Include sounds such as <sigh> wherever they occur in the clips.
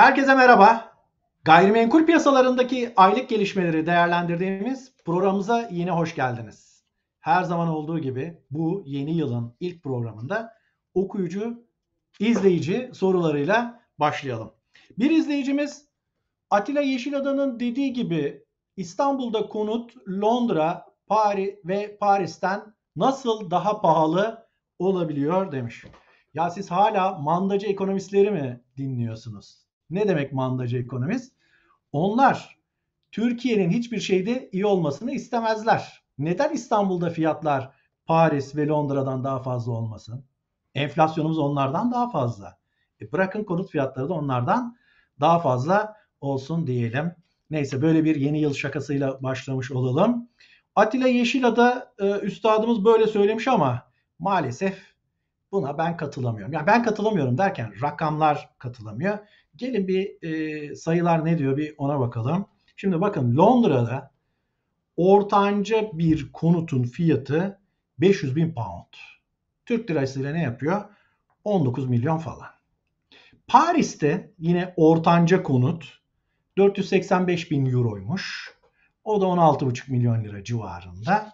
Herkese merhaba. Gayrimenkul piyasalarındaki aylık gelişmeleri değerlendirdiğimiz programımıza yine hoş geldiniz. Her zaman olduğu gibi bu yeni yılın ilk programında okuyucu, izleyici sorularıyla başlayalım. Bir izleyicimiz Atilla Yeşilada'nın dediği gibi İstanbul'da konut Londra, Paris ve Paris'ten nasıl daha pahalı olabiliyor demiş. Ya siz hala mandacı ekonomistleri mi dinliyorsunuz? Ne demek mandacı ekonomist? Onlar Türkiye'nin hiçbir şeyde iyi olmasını istemezler. Neden İstanbul'da fiyatlar Paris ve Londra'dan daha fazla olmasın? Enflasyonumuz onlardan daha fazla. E bırakın konut fiyatları da onlardan daha fazla olsun diyelim. Neyse böyle bir yeni yıl şakasıyla başlamış olalım. Atilla Yeşilada e, üstadımız böyle söylemiş ama maalesef buna ben katılamıyorum. Yani ben katılamıyorum derken rakamlar katılamıyor. Gelin bir e, sayılar ne diyor bir ona bakalım. Şimdi bakın Londra'da ortanca bir konutun fiyatı 500 bin pound. Türk lirasıyla ne yapıyor? 19 milyon falan. Paris'te yine ortanca konut 485 bin euroymuş. O da 16,5 milyon lira civarında.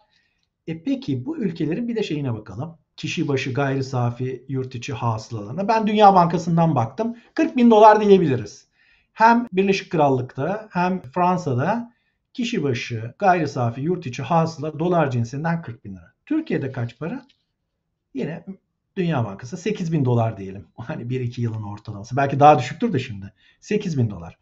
E peki bu ülkelerin bir de şeyine bakalım kişi başı gayri safi yurt içi hasılalarına. Ben Dünya Bankası'ndan baktım. 40 bin dolar diyebiliriz. Hem Birleşik Krallık'ta hem Fransa'da kişi başı gayri safi yurt içi hasıla dolar cinsinden 40 bin lira. Türkiye'de kaç para? Yine Dünya Bankası 8 bin dolar diyelim. <laughs> Hani 1-2 yılın ortalaması. Belki daha düşüktür de şimdi. 8 bin dolar.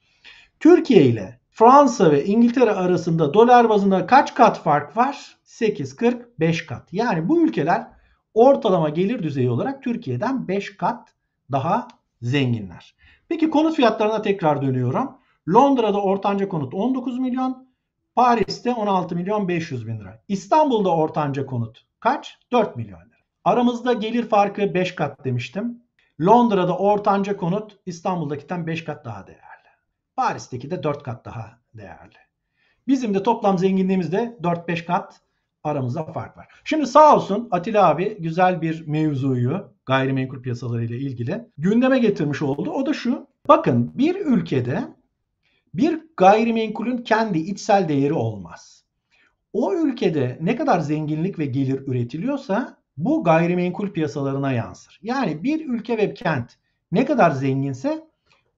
Türkiye ile Fransa ve İngiltere arasında dolar bazında kaç kat fark var? 8, 40, 5 kat. Yani bu ülkeler ortalama gelir düzeyi olarak Türkiye'den 5 kat daha zenginler. Peki konut fiyatlarına tekrar dönüyorum. Londra'da ortanca konut 19 milyon, Paris'te 16 milyon 500 bin lira. İstanbul'da ortanca konut kaç? 4 milyon lira. Aramızda gelir farkı 5 kat demiştim. Londra'da ortanca konut İstanbul'dakinden 5 kat daha değerli. Paris'teki de 4 kat daha değerli. Bizim de toplam zenginliğimiz de 4-5 kat aramızda fark var. Şimdi sağ olsun Atilla abi güzel bir mevzuyu gayrimenkul piyasaları ile ilgili gündeme getirmiş oldu. O da şu. Bakın bir ülkede bir gayrimenkulün kendi içsel değeri olmaz. O ülkede ne kadar zenginlik ve gelir üretiliyorsa bu gayrimenkul piyasalarına yansır. Yani bir ülke ve kent ne kadar zenginse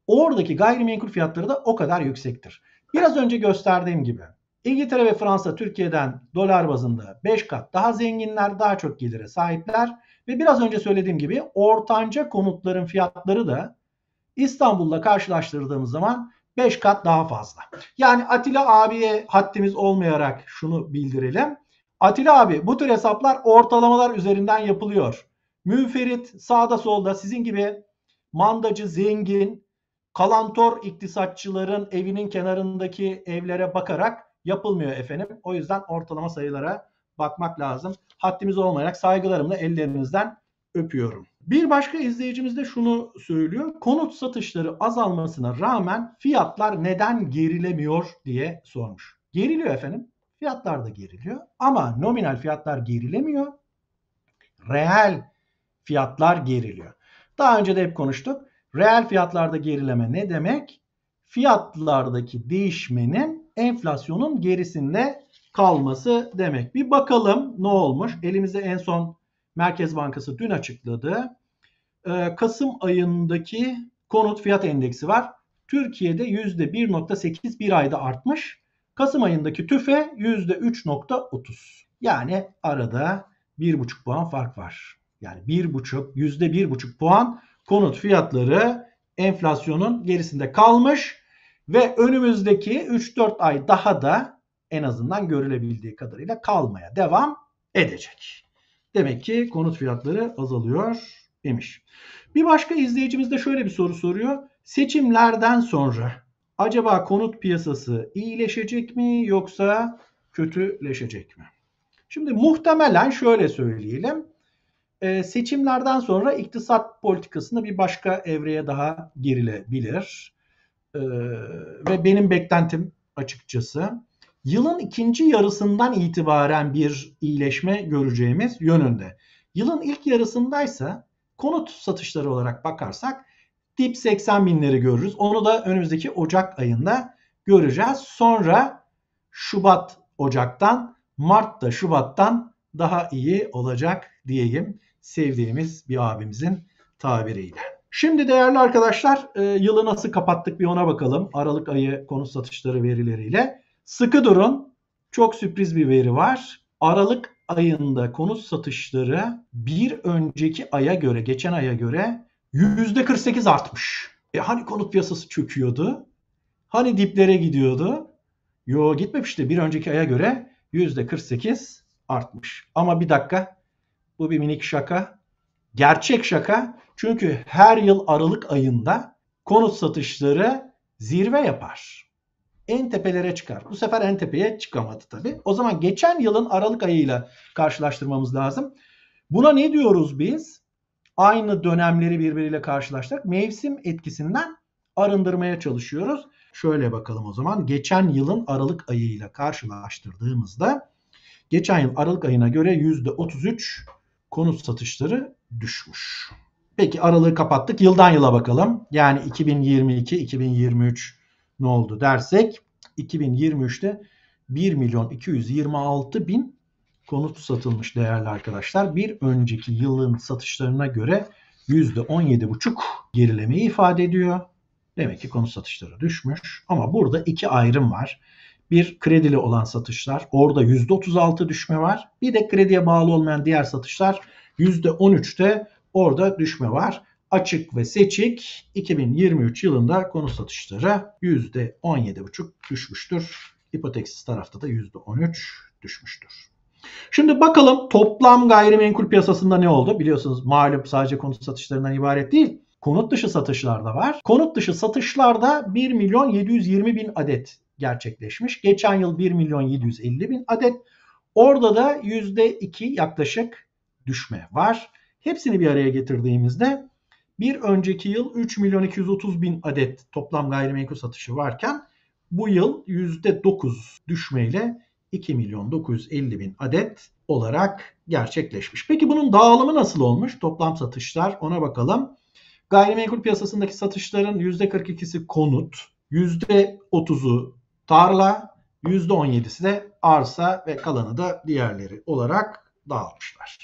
oradaki gayrimenkul fiyatları da o kadar yüksektir. Biraz önce gösterdiğim gibi İngiltere ve Fransa Türkiye'den dolar bazında 5 kat daha zenginler, daha çok gelire sahipler ve biraz önce söylediğim gibi ortanca konutların fiyatları da İstanbul'la karşılaştırdığımız zaman 5 kat daha fazla. Yani Atilla abiye haddimiz olmayarak şunu bildirelim. Atilla abi bu tür hesaplar ortalamalar üzerinden yapılıyor. Müferit sağda solda sizin gibi mandacı, zengin, kalantor iktisatçıların evinin kenarındaki evlere bakarak yapılmıyor efendim. O yüzden ortalama sayılara bakmak lazım. Haddimiz olmayarak saygılarımla ellerinizden öpüyorum. Bir başka izleyicimiz de şunu söylüyor. Konut satışları azalmasına rağmen fiyatlar neden gerilemiyor diye sormuş. Geriliyor efendim. Fiyatlar da geriliyor ama nominal fiyatlar gerilemiyor. Reel fiyatlar geriliyor. Daha önce de hep konuştuk. Reel fiyatlarda gerileme ne demek? Fiyatlardaki değişmenin enflasyonun gerisinde kalması demek. Bir bakalım ne olmuş. Elimizde en son Merkez Bankası dün açıkladı. Ee, Kasım ayındaki konut fiyat endeksi var. Türkiye'de %1.8 bir ayda artmış. Kasım ayındaki tüfe %3.30. Yani arada 1,5 puan fark var. Yani 1,5 %1,5 puan konut fiyatları enflasyonun gerisinde kalmış. Ve önümüzdeki 3-4 ay daha da en azından görülebildiği kadarıyla kalmaya devam edecek. Demek ki konut fiyatları azalıyor demiş. Bir başka izleyicimiz de şöyle bir soru soruyor. Seçimlerden sonra acaba konut piyasası iyileşecek mi yoksa kötüleşecek mi? Şimdi muhtemelen şöyle söyleyelim. Ee, seçimlerden sonra iktisat politikasında bir başka evreye daha girilebilir. Ee, ve benim beklentim açıkçası yılın ikinci yarısından itibaren bir iyileşme göreceğimiz yönünde. Yılın ilk yarısındaysa konut satışları olarak bakarsak dip 80 binleri görürüz. Onu da önümüzdeki Ocak ayında göreceğiz. Sonra Şubat Ocak'tan, Mart'ta Şubat'tan daha iyi olacak diyeyim sevdiğimiz bir abimizin tabiriyle. Şimdi değerli arkadaşlar e, yılı nasıl kapattık bir ona bakalım. Aralık ayı konut satışları verileriyle. Sıkı durun. Çok sürpriz bir veri var. Aralık ayında konut satışları bir önceki aya göre, geçen aya göre %48 artmış. E hani konut piyasası çöküyordu? Hani diplere gidiyordu? Yo gitmemişti. Bir önceki aya göre %48 artmış. Ama bir dakika. Bu bir minik şaka. Gerçek şaka. Çünkü her yıl Aralık ayında konut satışları zirve yapar. En tepelere çıkar. Bu sefer en tepeye çıkamadı tabii. O zaman geçen yılın Aralık ayıyla karşılaştırmamız lazım. Buna ne diyoruz biz? Aynı dönemleri birbiriyle karşılaştırarak mevsim etkisinden arındırmaya çalışıyoruz. Şöyle bakalım o zaman. Geçen yılın Aralık ayıyla karşılaştırdığımızda geçen yıl Aralık ayına göre %33 konut satışları düşmüş. Peki aralığı kapattık. Yıldan yıla bakalım. Yani 2022, 2023 ne oldu dersek 2023'te 1 milyon 226 bin konut satılmış değerli arkadaşlar. Bir önceki yılın satışlarına göre %17,5 gerilemeyi ifade ediyor. Demek ki konut satışları düşmüş. Ama burada iki ayrım var. Bir kredili olan satışlar. Orada %36 düşme var. Bir de krediye bağlı olmayan diğer satışlar %13'te orada düşme var. Açık ve seçik 2023 yılında konut satışları %17,5 düşmüştür. Hipoteksiz tarafta da %13 düşmüştür. Şimdi bakalım toplam gayrimenkul piyasasında ne oldu? Biliyorsunuz malum sadece konut satışlarından ibaret değil. Konut dışı satışlar da var. Konut dışı satışlarda 1 milyon 720 bin adet gerçekleşmiş. Geçen yıl 1 milyon 750 bin adet. Orada da %2 yaklaşık düşme var. Hepsini bir araya getirdiğimizde bir önceki yıl 3 milyon 230 bin adet toplam gayrimenkul satışı varken bu yıl %9 düşmeyle 2 milyon 950 bin adet olarak gerçekleşmiş. Peki bunun dağılımı nasıl olmuş? Toplam satışlar ona bakalım. Gayrimenkul piyasasındaki satışların %42'si konut, %30'u tarla, %17'si de arsa ve kalanı da diğerleri olarak dağılmışlar.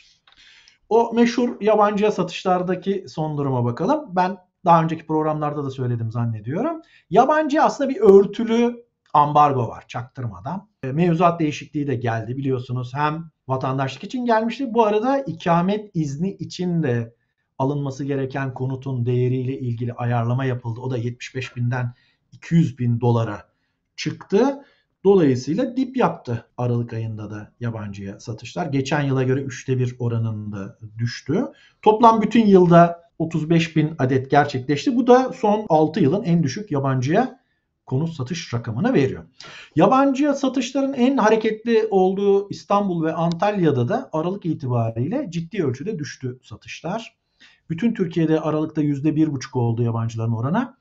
O meşhur yabancıya satışlardaki son duruma bakalım. Ben daha önceki programlarda da söyledim zannediyorum. Yabancı aslında bir örtülü ambargo var çaktırmadan. E, mevzuat değişikliği de geldi biliyorsunuz. Hem vatandaşlık için gelmişti. Bu arada ikamet izni için de alınması gereken konutun değeriyle ilgili ayarlama yapıldı. O da 75 binden 200 bin dolara çıktı. Dolayısıyla dip yaptı Aralık ayında da yabancıya satışlar. Geçen yıla göre üçte bir oranında düştü. Toplam bütün yılda 35 bin adet gerçekleşti. Bu da son 6 yılın en düşük yabancıya konut satış rakamını veriyor. Yabancıya satışların en hareketli olduğu İstanbul ve Antalya'da da Aralık itibariyle ciddi ölçüde düştü satışlar. Bütün Türkiye'de Aralık'ta %1,5 oldu yabancıların oranı.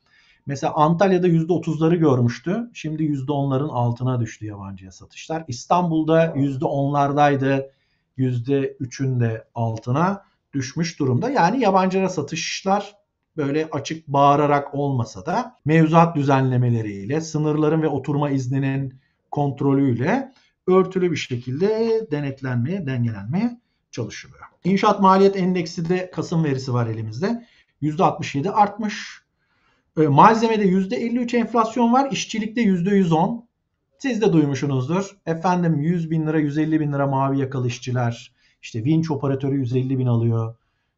Mesela Antalya'da %30'ları görmüştü. Şimdi %10'ların altına düştü yabancıya satışlar. İstanbul'da %10'lardaydı. %3'ün de altına düşmüş durumda. Yani yabancıya satışlar böyle açık bağırarak olmasa da mevzuat düzenlemeleriyle, sınırların ve oturma izninin kontrolüyle örtülü bir şekilde denetlenmeye, dengelenmeye çalışılıyor. İnşaat maliyet endeksi de Kasım verisi var elimizde. %67 artmış. E, malzemede %53 enflasyon var. İşçilikte %110. Siz de duymuşsunuzdur. Efendim 100 bin lira 150 bin lira mavi yakalı işçiler. İşte vinç operatörü 150 bin alıyor.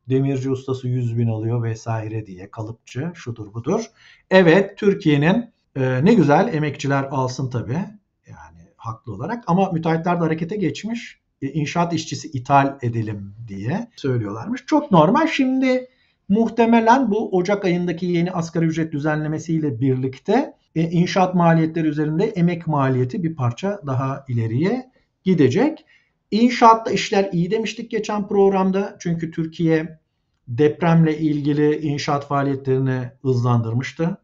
Demirci ustası 100 bin alıyor vesaire diye kalıpçı şudur budur. Evet Türkiye'nin e, ne güzel emekçiler alsın tabii. Yani haklı olarak ama müteahhitler de harekete geçmiş. E, inşaat işçisi ithal edelim diye söylüyorlarmış. Çok normal. Şimdi Muhtemelen bu Ocak ayındaki yeni asgari ücret düzenlemesiyle birlikte e, inşaat maliyetleri üzerinde emek maliyeti bir parça daha ileriye gidecek. İnşaatta işler iyi demiştik geçen programda. Çünkü Türkiye depremle ilgili inşaat faaliyetlerini hızlandırmıştı.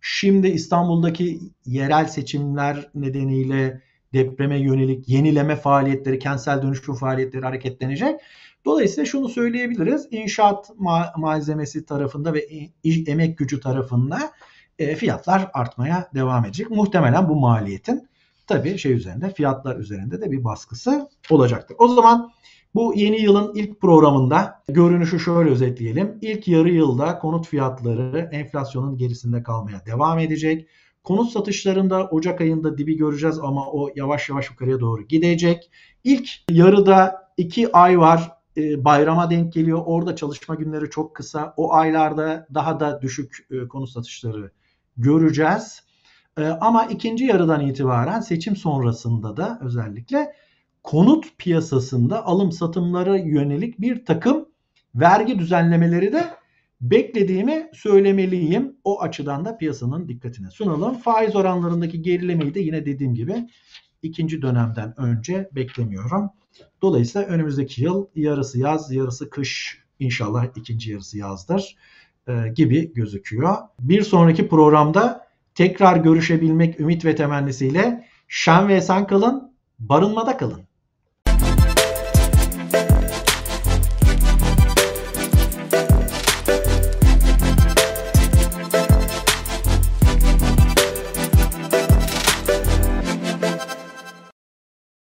Şimdi İstanbul'daki yerel seçimler nedeniyle depreme yönelik yenileme faaliyetleri, kentsel dönüşüm faaliyetleri hareketlenecek. Dolayısıyla şunu söyleyebiliriz. İnşaat ma- malzemesi tarafında ve emek gücü tarafında e, fiyatlar artmaya devam edecek. Muhtemelen bu maliyetin tabii şey üzerinde fiyatlar üzerinde de bir baskısı olacaktır. O zaman bu yeni yılın ilk programında görünüşü şöyle özetleyelim. İlk yarı yılda konut fiyatları enflasyonun gerisinde kalmaya devam edecek. Konut satışlarında Ocak ayında dibi göreceğiz ama o yavaş yavaş yukarıya doğru gidecek. İlk yarıda iki ay var e, bayrama denk geliyor. Orada çalışma günleri çok kısa. O aylarda daha da düşük e, konut satışları göreceğiz. E, ama ikinci yarıdan itibaren seçim sonrasında da özellikle konut piyasasında alım satımlara yönelik bir takım vergi düzenlemeleri de beklediğimi söylemeliyim. O açıdan da piyasanın dikkatine sunalım. Faiz oranlarındaki gerilemeyi de yine dediğim gibi ikinci dönemden önce beklemiyorum. Dolayısıyla önümüzdeki yıl yarısı yaz, yarısı kış, inşallah ikinci yarısı yazdır e, gibi gözüküyor. Bir sonraki programda tekrar görüşebilmek ümit ve temennisiyle şen ve esen kalın, barınmada kalın.